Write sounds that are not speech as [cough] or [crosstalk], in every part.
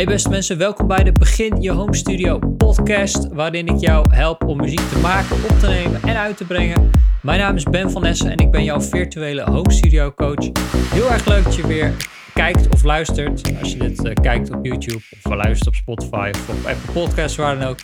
Hey beste mensen, welkom bij de Begin Je Home Studio podcast, waarin ik jou help om muziek te maken, op te nemen en uit te brengen. Mijn naam is Ben van Nessen en ik ben jouw virtuele home studio coach. Heel erg leuk dat je weer kijkt of luistert. Als je dit uh, kijkt op YouTube of luistert op Spotify of op Apple Podcasts, waar dan ook.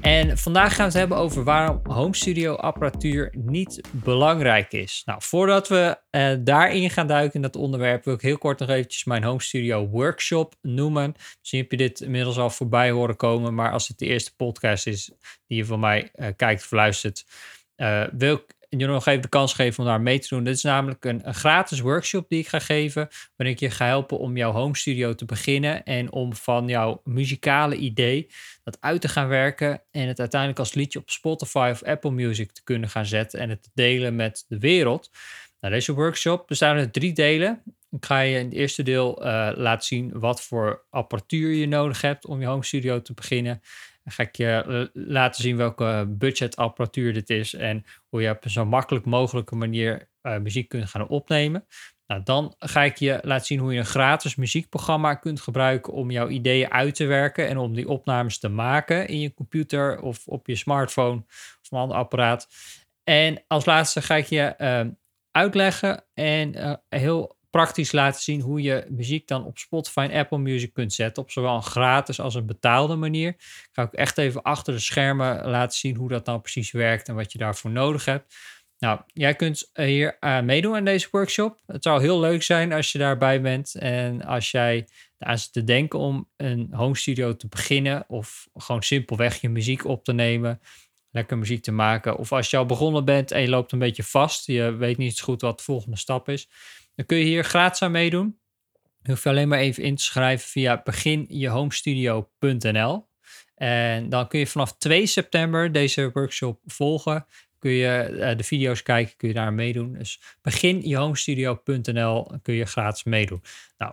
En vandaag gaan we het hebben over waarom home studio apparatuur niet belangrijk is. Nou, voordat we uh, daarin gaan duiken in dat onderwerp, wil ik heel kort nog eventjes mijn home studio workshop noemen. Misschien heb je dit inmiddels al voorbij horen komen, maar als het de eerste podcast is die je van mij uh, kijkt of luistert, uh, wil ik je nog even de kans geven om daar mee te doen. Dit is namelijk een, gratis workshop die ik ga geven, waarin ik je ga helpen om jouw home studio te beginnen en om van jouw muzikale idee dat uit te gaan werken en het uiteindelijk als liedje op Spotify of Apple Music te kunnen gaan zetten en het te delen met de wereld. Nou, deze workshop bestaat uit drie delen. Ik ga je in het eerste deel uh, laten zien wat voor apparatuur je nodig hebt om je home studio te beginnen. Dan ga ik je uh, laten zien welke budgetapparatuur dit is en hoe je op een zo makkelijk mogelijke manier uh, muziek kunt gaan opnemen. Nou, dan ga ik je laten zien hoe je een gratis muziekprogramma kunt gebruiken om jouw ideeën uit te werken en om die opnames te maken in je computer of op je smartphone of een ander apparaat. En als laatste ga ik je uh, uitleggen en uh, heel praktisch laten zien hoe je muziek dan op Spotify en Apple Music kunt zetten. Op zowel een gratis als een betaalde manier. Ik ga ook echt even achter de schermen laten zien hoe dat nou precies werkt en wat je daarvoor nodig hebt. Nou, jij kunt hier uh, meedoen aan deze workshop. Het zou heel leuk zijn als je daarbij bent. En als jij aan zit te denken om een home studio te beginnen. Of gewoon simpelweg je muziek op te nemen. Lekker muziek te maken. Of als je al begonnen bent en je loopt een beetje vast. Je weet niet zo goed wat de volgende stap is. Dan kun je hier gratis aan meedoen. Je hoeft je alleen maar even in te schrijven via beginjehomestudio.nl. En dan kun je vanaf 2 september deze workshop volgen. Kun je uh, de video's kijken, kun je daar meedoen. Dus beginjehomestudio.nl kun je gratis meedoen. Nou,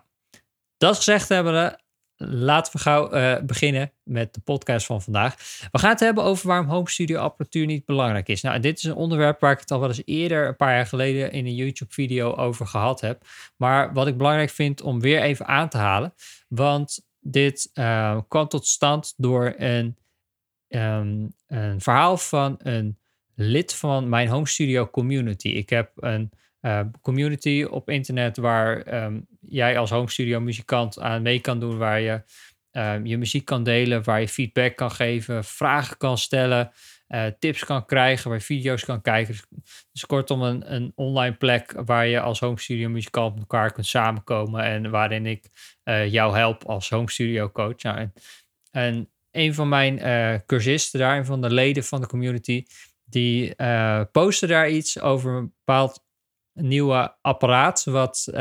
dat gezegd hebben we, laten we gauw uh, beginnen met de podcast van vandaag. We gaan het hebben over waarom home studio apparatuur niet belangrijk is. Nou, dit is een onderwerp waar ik het al wel eens eerder, een paar jaar geleden, in een YouTube-video over gehad heb. Maar wat ik belangrijk vind om weer even aan te halen. Want dit uh, kwam tot stand door een, um, een verhaal van een lid van mijn home studio community. Ik heb een uh, community op internet waar um, jij als home studio muzikant aan mee kan doen, waar je um, je muziek kan delen, waar je feedback kan geven, vragen kan stellen, uh, tips kan krijgen, waar je video's kan kijken. Dus, dus kortom een, een, online plek waar je als home studio muzikant met elkaar kunt samenkomen en waarin ik uh, jou help als home studio coach. Nou, en, en, een van mijn cursisten daar, een van de leden van de community, die postte daar iets over een bepaald nieuwe apparaat. Wat, uh,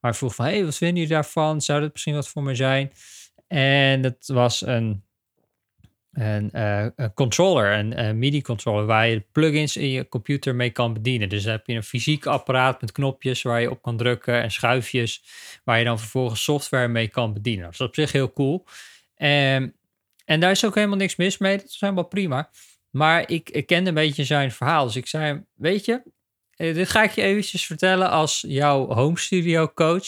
waar ik vroeg van, hey, wat vinden jullie daarvan? Zou dat misschien wat voor me zijn? En dat was een, een, uh, een controller, een, een MIDI-controller, waar je plugins in je computer mee kan bedienen. Dus heb je een fysiek apparaat met knopjes waar je op kan drukken en schuifjes, waar je dan vervolgens software mee kan bedienen. Dat is op zich heel cool. En, en daar is ook helemaal niks mis mee. Dat is helemaal prima. Maar ik, ik kende een beetje zijn verhaal. Dus ik zei, weet je, eh, dit ga ik je eventjes vertellen als jouw home studio coach.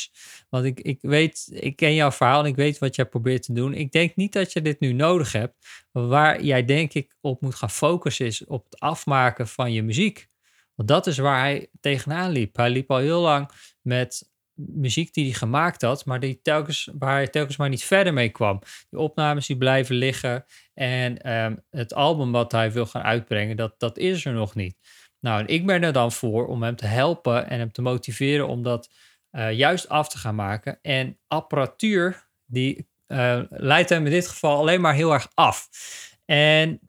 Want ik, ik weet, ik ken jouw verhaal en ik weet wat jij probeert te doen. Ik denk niet dat je dit nu nodig hebt. Waar jij denk ik op moet gaan focussen is op het afmaken van je muziek. Want dat is waar hij tegenaan liep. Hij liep al heel lang met muziek die hij gemaakt had, maar die telkens, waar hij telkens maar niet verder mee kwam. Die opnames die blijven liggen en um, het album wat hij wil gaan uitbrengen, dat, dat is er nog niet. Nou, en ik ben er dan voor om hem te helpen en hem te motiveren om dat uh, juist af te gaan maken. En apparatuur, die uh, leidt hem in dit geval alleen maar heel erg af. En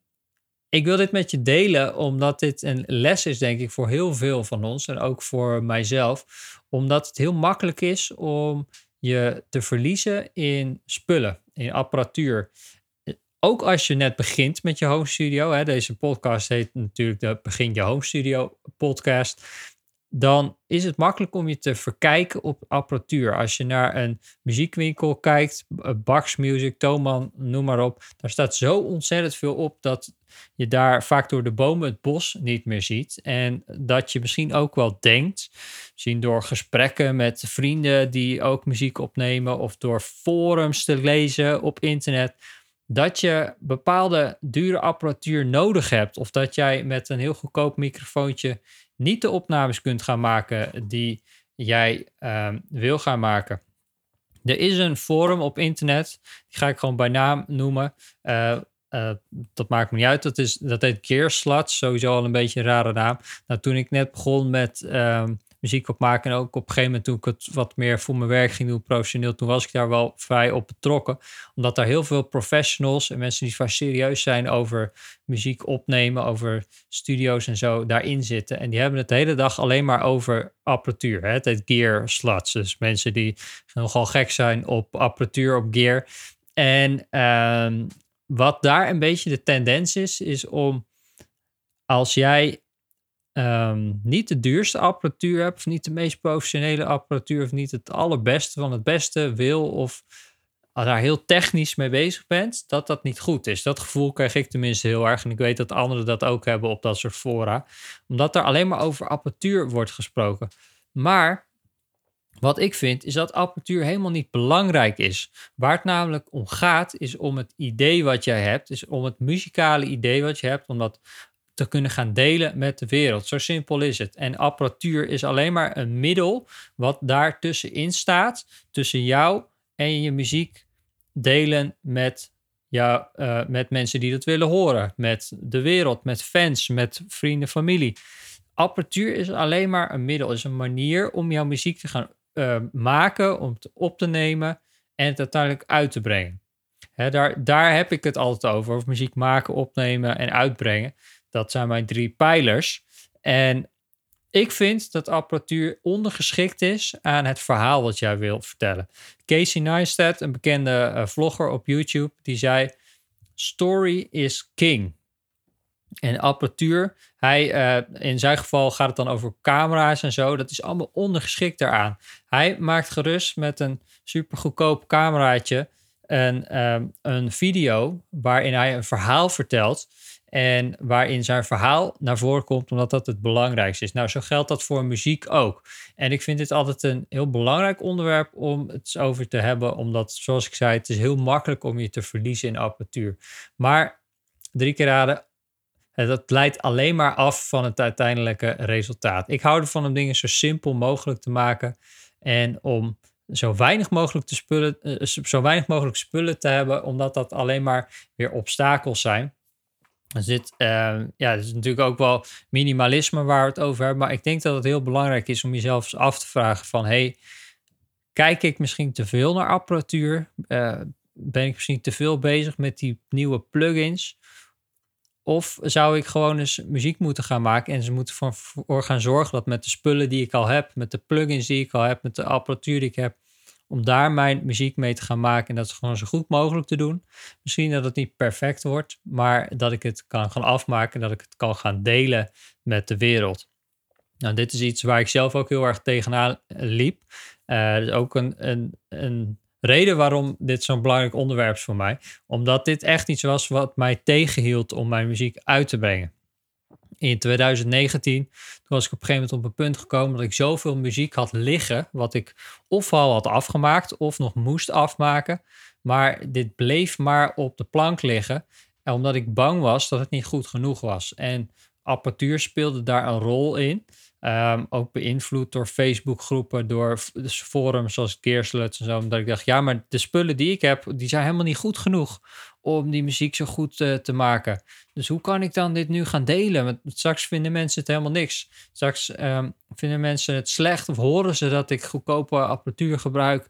ik wil dit met je delen, omdat dit een les is, denk ik, voor heel veel van ons en ook voor mijzelf. Omdat het heel makkelijk is om je te verliezen in spullen, in apparatuur ook als je net begint met je home studio. Hè, deze podcast heet natuurlijk de Begin je home studio podcast. dan is het makkelijk om je te verkijken op apparatuur. Als je naar een muziekwinkel kijkt, Bax Music, Thoman, noem maar op, daar staat zo ontzettend veel op dat je daar vaak door de bomen het bos niet meer ziet. En dat je misschien ook wel denkt, misschien door gesprekken met vrienden die ook muziek opnemen of door forums te lezen op internet, dat je bepaalde dure apparatuur nodig hebt of dat jij met een heel goedkoop microfoontje niet de opnames kunt gaan maken die jij ehm, wil gaan maken. Er is een forum op internet, die ga ik gewoon bij naam noemen. Uh, dat maakt me niet uit. Dat, is, dat heet Gearsluts, sowieso al een beetje een rare naam. Nou, toen ik net begon met ehm, muziek opmaken. En ook op een gegeven moment toen ik het wat meer voor mijn werk ging doen, professioneel, toen was ik daar wel vrij op betrokken. Omdat daar heel veel professionals en mensen die vaak serieus zijn over muziek opnemen, over studio's en zo, daarin zitten. En die hebben het de hele dag alleen maar over apparatuur. Hè? Het gear sluts. Dus mensen die nogal gek zijn op apparatuur, op gear. En ehm, wat daar een beetje de tendens is, is om als jij um, niet de duurste apparatuur hebt, of niet de meest professionele apparatuur, of niet het allerbeste van het beste wil, of daar heel technisch mee bezig bent, dat dat niet goed is. Dat gevoel krijg ik tenminste heel erg. En ik weet dat anderen dat ook hebben op dat soort fora. Omdat er alleen maar over apparatuur wordt gesproken. Maar wat ik vind, is dat apparatuur helemaal niet belangrijk is. Waar het namelijk om gaat, is om het idee wat jij hebt, is om het muzikale idee wat je hebt, om dat te kunnen gaan delen met de wereld. Zo simpel is het. En apparatuur is alleen maar een middel wat daar tussenin staat, tussen jou en je muziek delen met, jou, uh, met mensen die dat willen horen, met de wereld, met fans, met vrienden, familie. Apparatuur is alleen maar een middel, is een manier om jouw muziek te gaan uh, maken, om het op te nemen en het uiteindelijk uit te brengen. Daar, daar heb ik het altijd over, over muziek maken, opnemen en uitbrengen. Dat zijn mijn drie pijlers. En ik vind dat apparatuur ondergeschikt is aan het verhaal wat jij wilt vertellen. Casey Neistat, een bekende uh, vlogger op YouTube, die zei: Story is king. En apparatuur, hij, uh, in zijn geval gaat het dan over camera's en zo. Dat is allemaal ondergeschikt daaraan. Hij maakt gerust met een super goedkoop cameraatje een, uh, een video waarin hij een verhaal vertelt. En waarin zijn verhaal naar voren komt, omdat dat het belangrijkste is. Nou, zo geldt dat voor muziek ook. En ik vind dit altijd een heel belangrijk onderwerp om het over te hebben, omdat, zoals ik zei, het is heel makkelijk om je te verliezen in apparatuur. Maar drie keer raden, dat leidt alleen maar af van het uiteindelijke resultaat. Ik hou ervan om dingen zo simpel mogelijk te maken en om zo weinig mogelijk, te spullen, eh, zo weinig mogelijk spullen te hebben, omdat dat alleen maar weer obstakels zijn. Er zit, uh, ja, is natuurlijk ook wel minimalisme waar we het over hebben. Maar ik denk dat het heel belangrijk is om jezelf af te vragen van... hey, kijk ik misschien te veel naar apparatuur? Uh, ben ik misschien te veel bezig met die nieuwe plugins? Of zou ik gewoon eens muziek moeten gaan maken en ze moeten ervoor gaan zorgen dat met de spullen die ik al heb, met de plugins die ik al heb, met de apparatuur die ik heb, om daar mijn muziek mee te gaan maken en dat gewoon zo goed mogelijk te doen. Misschien dat het niet perfect wordt, maar dat ik het kan gaan afmaken, dat ik het kan gaan delen met de wereld. Nou, dit is iets waar ik zelf ook heel erg tegenaan liep. Uh, is ook een, een, een reden waarom dit zo'n belangrijk onderwerp is voor mij. Omdat dit echt iets was wat mij tegenhield om mijn muziek uit te brengen in 2019, toen was ik op een gegeven moment op een punt gekomen dat ik zoveel muziek had liggen, wat ik of al had afgemaakt of nog moest afmaken. Maar dit bleef maar op de plank liggen, omdat ik bang was dat het niet goed genoeg was. En apparatuur speelde daar een rol in. Um, ook beïnvloed door Facebookgroepen, door forums zoals Gearsluts en zo. Omdat ik dacht, ja, maar de spullen die ik heb, die zijn helemaal niet goed genoeg om die muziek zo goed uh, te maken. Dus hoe kan ik dan dit nu gaan delen? Want straks vinden mensen het helemaal niks. Straks um, vinden mensen het slecht of horen ze dat ik goedkope apparatuur gebruik.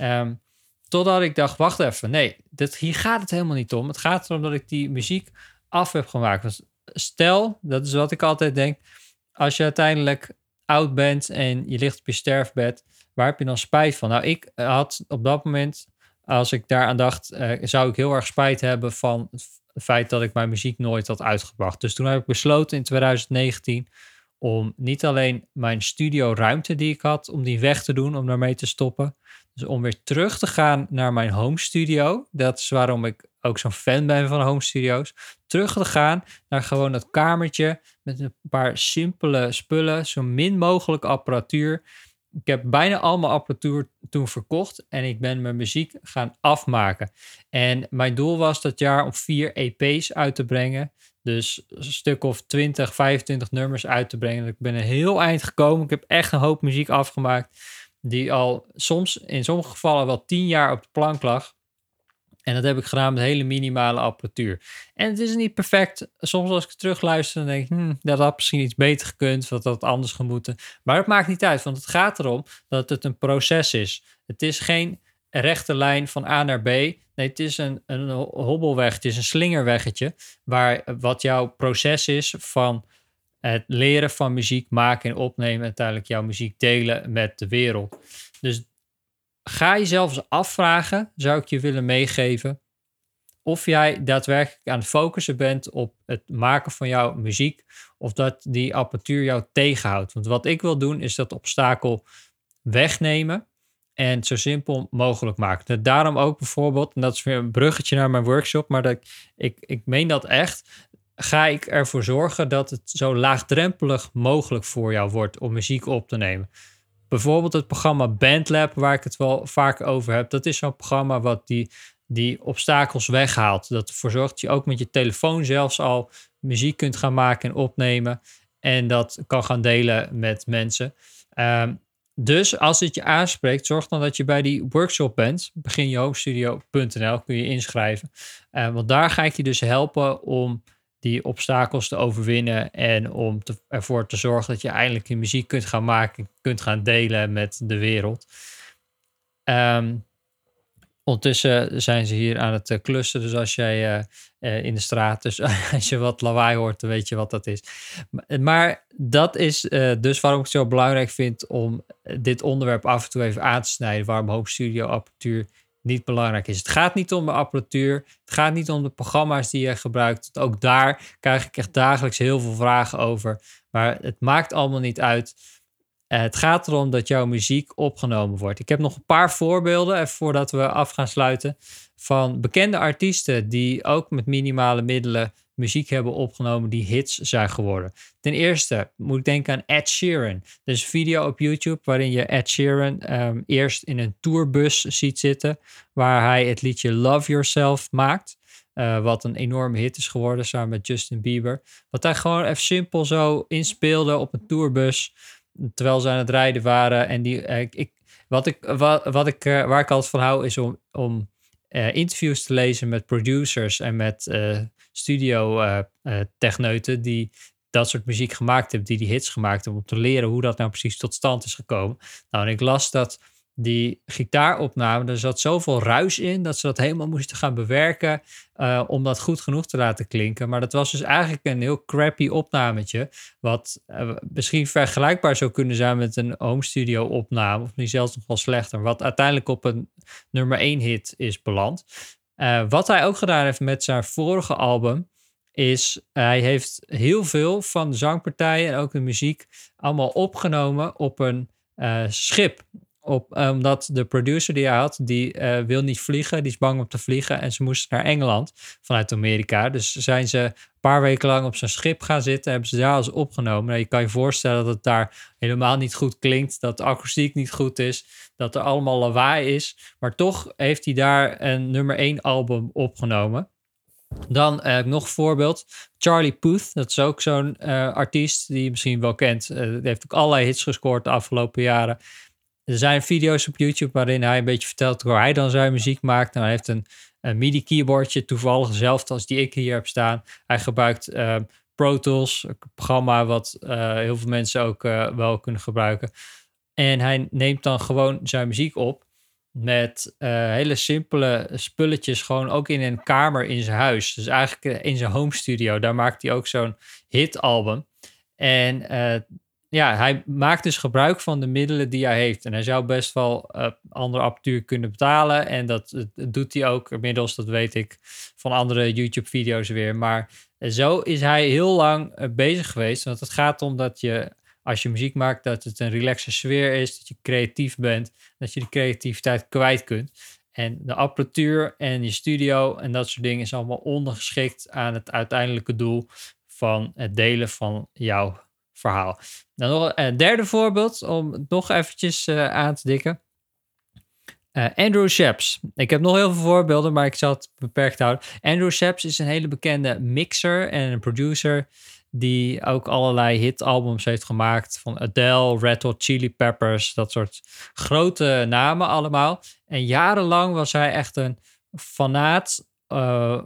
Um, totdat ik dacht, wacht even, nee, dit, hier gaat het helemaal niet om. Het gaat erom dat ik die muziek af heb gemaakt. Dus stel, dat is wat ik altijd denk als je uiteindelijk oud bent en je ligt op je sterfbed, waar heb je dan spijt van? Nou, ik had op dat moment, als ik daaraan dacht, uh, zou ik heel erg spijt hebben van het feit dat ik mijn muziek nooit had uitgebracht. Dus toen heb ik besloten in 2019 om niet alleen mijn studioruimte die ik had, om die weg te doen, om daarmee te stoppen. Dus om weer terug te gaan naar mijn home studio. Dat is waarom ik ook zo'n fan ben van home studio's. Terug te gaan naar gewoon dat kamertje met een paar simpele spullen, zo min mogelijk apparatuur. Ik heb bijna al mijn apparatuur toen verkocht en ik ben mijn muziek gaan afmaken. En mijn doel was dat jaar om vier EP's uit te brengen. Dus een stuk of 20, 25 nummers uit te brengen. Ik ben een heel eind gekomen. Ik heb echt een hoop muziek afgemaakt. Die al soms, in sommige gevallen, wel tien jaar op de plank lag. En dat heb ik gedaan met hele minimale apparatuur. En het is niet perfect. Soms als ik terugluister, dan denk ik, hmm, dat had misschien iets beter gekund, dat anders gemoeten. Maar het maakt niet uit, want het gaat erom dat het een proces is. Het is geen rechte lijn van A naar B. Nee, het is een, een hobbelweg, het is een slingerweggetje, waar wat jouw proces is van het leren van muziek maken en opnemen, en uiteindelijk jouw muziek delen met de wereld. Dus ga jezelf eens afvragen, zou ik je willen meegeven, of jij daadwerkelijk aan het focussen bent op het maken van jouw muziek, of dat die apparatuur jou tegenhoudt. Want wat ik wil doen, is dat obstakel wegnemen en zo simpel mogelijk maken. Daarom ook bijvoorbeeld, en dat is weer een bruggetje naar mijn workshop, maar dat, ik, ik meen dat echt, ga ik ervoor zorgen dat het zo laagdrempelig mogelijk voor jou wordt om muziek op te nemen. Bijvoorbeeld het programma Bandlab, waar ik het wel vaak over heb. Dat is zo'n programma wat die, die obstakels weghaalt. Dat ervoor zorgt dat je ook met je telefoon zelfs al muziek kunt gaan maken en opnemen. En dat kan gaan delen met mensen. Ehm, dus als het je aanspreekt, zorg dan dat je bij die workshop bent. Beginjehomestudio.nl kun je inschrijven. Uh, want daar ga ik je dus helpen om die obstakels te overwinnen en om ervoor te zorgen dat je eindelijk je muziek kunt gaan maken, kunt gaan delen met de wereld. Ehm, ondertussen zijn ze hier aan het uh, klussen, dus als jij uh, uh, in de straat, dus [laughs] als je wat lawaai hoort, dan weet je wat dat is. Maar dat is dus waarom ik het zo belangrijk vind om dit onderwerp af en toe even aan te snijden, waarom Hoop Studio niet belangrijk is. Het gaat niet om de apparatuur. Het gaat niet om de programma's die je gebruikt. Ook daar krijg ik echt dagelijks heel veel vragen over. Maar het maakt allemaal niet uit. Eh, het gaat erom dat jouw muziek opgenomen wordt. Ik heb nog een paar voorbeelden, voordat we af gaan sluiten, van bekende artiesten die ook met minimale middelen muziek hebben opgenomen die hits zijn geworden. Ten eerste moet ik denken aan Ed Sheeran. Er is een video op YouTube waarin je Ed Sheeran ehm, eerst in een tourbus ziet zitten, waar hij het liedje Love Yourself maakt. Uh, wat een enorme hit is geworden samen met Justin Bieber. Wat hij gewoon even simpel zo inspeelde op een tourbus. Terwijl ze aan het rijden waren. En die, uh, ik, wat ik, wat, ik, uh, waar ik altijd van hou is om, om interviews te lezen met producers en met studio uh, techneuten die dat soort muziek gemaakt hebben, die die hits gemaakt hebben, om te leren hoe dat nou precies tot stand is gekomen. Nou, en ik las dat die gitaaropname, er zat zoveel ruis in dat ze dat helemaal moesten gaan bewerken uh, om dat goed genoeg te laten klinken. Maar dat was dus eigenlijk een heel crappy opnametje, wat misschien vergelijkbaar zou kunnen zijn met een home studio opname, of niet zelfs nog wel slechter, wat uiteindelijk op een nummer 1 hit is beland. Uh, wat hij ook gedaan heeft met zijn vorige album, is hij heeft heel veel van de zangpartijen en ook de muziek allemaal opgenomen op een uh, schip. Op, omdat de producer die hij had, die uh, wil niet vliegen, die is bang om te vliegen en ze moesten naar Engeland vanuit Amerika. Dus zijn ze een paar weken lang op zijn schip gaan zitten, hebben ze daar als opgenomen. Nou, je kan je voorstellen dat het daar helemaal niet goed klinkt, dat de akoestiek niet goed is, dat er allemaal lawaai is. Maar toch heeft hij daar een nummer 1 album opgenomen. Dan uh, nog een voorbeeld. Charlie Puth, dat is ook zo'n artiest die je misschien wel kent. Uh, die heeft ook allerlei hits gescoord de afgelopen jaren. Er zijn video's op YouTube waarin hij een beetje vertelt hoe hij dan zijn muziek maakt. Nou, hij heeft een, een MIDI-keyboardje, toevallig hetzelfde als die ik hier heb staan. Hij gebruikt Pro Tools, een programma wat heel veel mensen ook wel kunnen gebruiken. En hij neemt dan gewoon zijn muziek op met uh, hele simpele spulletjes, gewoon ook in een kamer in zijn huis. Dus eigenlijk in zijn home studio. Daar maakt hij ook zo'n hitalbum. En ja, hij maakt dus gebruik van de middelen die hij heeft. En hij zou best wel uh, andere apparatuur kunnen betalen. En dat, doet hij ook inmiddels, dat weet ik van andere YouTube-video's weer. Maar zo is hij heel lang bezig geweest. Want het gaat om dat je, als je muziek maakt, dat het een relaxe sfeer is. Dat je creatief bent. Dat je de creativiteit kwijt kunt. En de apparatuur en je studio en dat soort dingen is allemaal ondergeschikt aan het uiteindelijke doel van het delen van jouw verhaal. Dan nog een derde voorbeeld om nog eventjes uh, aan te dikken. Uh, Andrew Sheps. Ik heb nog heel veel voorbeelden, maar ik zal het beperkt houden. Andrew Sheps is een hele bekende mixer en producer die ook allerlei hitalbums heeft gemaakt van Adele, Red Hot Chili Peppers, dat soort grote namen allemaal. En jarenlang was hij echt een fanaat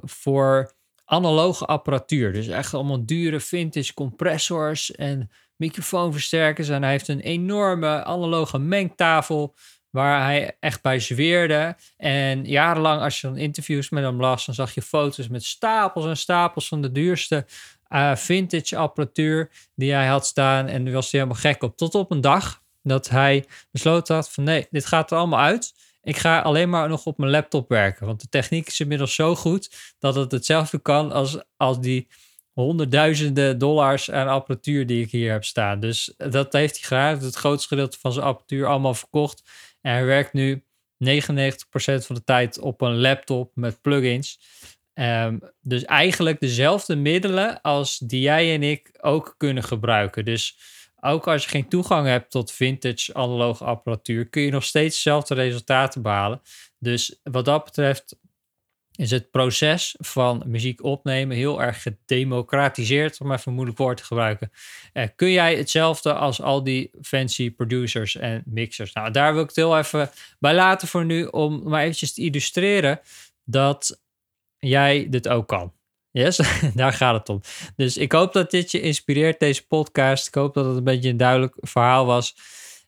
voor analoge apparatuur. Dus echt allemaal dure vintage compressors en microfoonversterkers. En hij heeft een enorme analoge mengtafel waar hij echt bij zweerde. En jarenlang, als je dan interviews met hem las, dan zag je foto's met stapels en stapels van de duurste uh, vintage apparatuur die hij had staan. En daar was hij helemaal gek op. Tot op een dag dat hij besloten had van nee, dit gaat er allemaal uit. Ik ga alleen maar nog op mijn laptop werken. Want de techniek is inmiddels zo goed dat het hetzelfde kan als, als die honderdduizenden dollars aan apparatuur die ik hier heb staan. Dus dat heeft hij gedaan. Het grootste gedeelte van zijn apparatuur allemaal verkocht. En hij werkt nu 99% van de tijd op een laptop met plugins. Um, dus eigenlijk dezelfde middelen als die jij en ik ook kunnen gebruiken. Dus ook als je geen toegang hebt tot vintage analoge apparatuur, kun je nog steeds dezelfde resultaten behalen. Dus wat dat betreft is het proces van muziek opnemen heel erg gedemocratiseerd, om even een moeilijk woord te gebruiken. Eh, kun jij hetzelfde als al die fancy producers en mixers? Nou, daar wil ik het heel even bij laten voor nu, om maar eventjes te illustreren dat jij dit ook kan. Yes, [laughs] daar gaat het om. Dus ik hoop dat dit je inspireert, deze podcast. Ik hoop dat het een beetje een duidelijk verhaal was.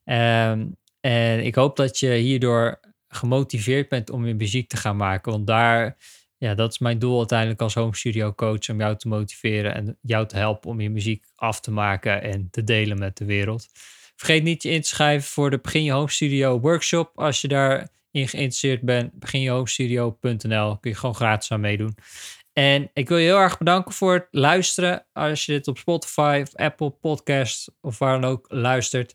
Um, en ik hoop dat je hierdoor gemotiveerd bent om je muziek te gaan maken. Want daar, ja, dat is mijn doel uiteindelijk als home studio coach. Om jou te motiveren en jou te helpen om je muziek af te maken en te delen met de wereld. Vergeet niet je in te schrijven voor de Begin Je Home Studio workshop. Als je daarin geïnteresseerd bent, beginjehomestudio.nl. Kun je gewoon gratis aan meedoen. En ik wil je heel erg bedanken voor het luisteren. Als je dit op Spotify of Apple Podcast of waar dan ook luistert.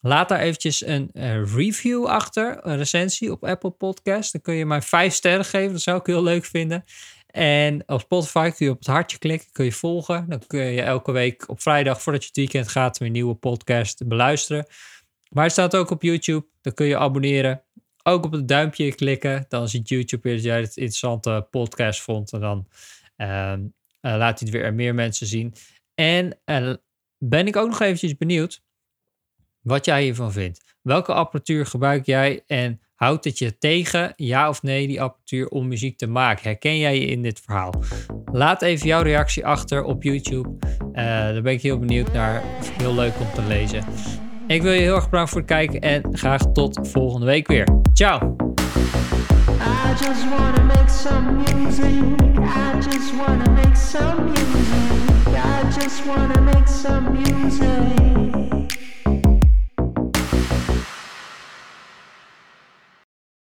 Laat daar eventjes een review achter, een recensie op Apple Podcast. Dan kun je mij vijf sterren geven, dat zou ik heel leuk vinden. En op Spotify kun je op het hartje klikken, kun je volgen. Dan kun je elke week op vrijdag, voordat je het weekend gaat, weer een nieuwe podcast beluisteren. Maar het staat ook op YouTube, dan kun je abonneren. Ook op het duimpje klikken, dan ziet YouTube weer dat jij het interessante podcast vond. En dan uh, laat hij het weer meer mensen zien. En uh, ben ik ook nog eventjes benieuwd wat jij hiervan vindt. Welke apparatuur gebruik jij en houdt het je tegen, ja of nee, die apparatuur om muziek te maken? Herken jij je in dit verhaal? Laat even jouw reactie achter op YouTube. Uh, daar ben ik heel benieuwd naar. Heel leuk om te lezen. Ik wil je heel erg bedanken voor het kijken en graag tot volgende week weer. Ciao! I just wanna make some music.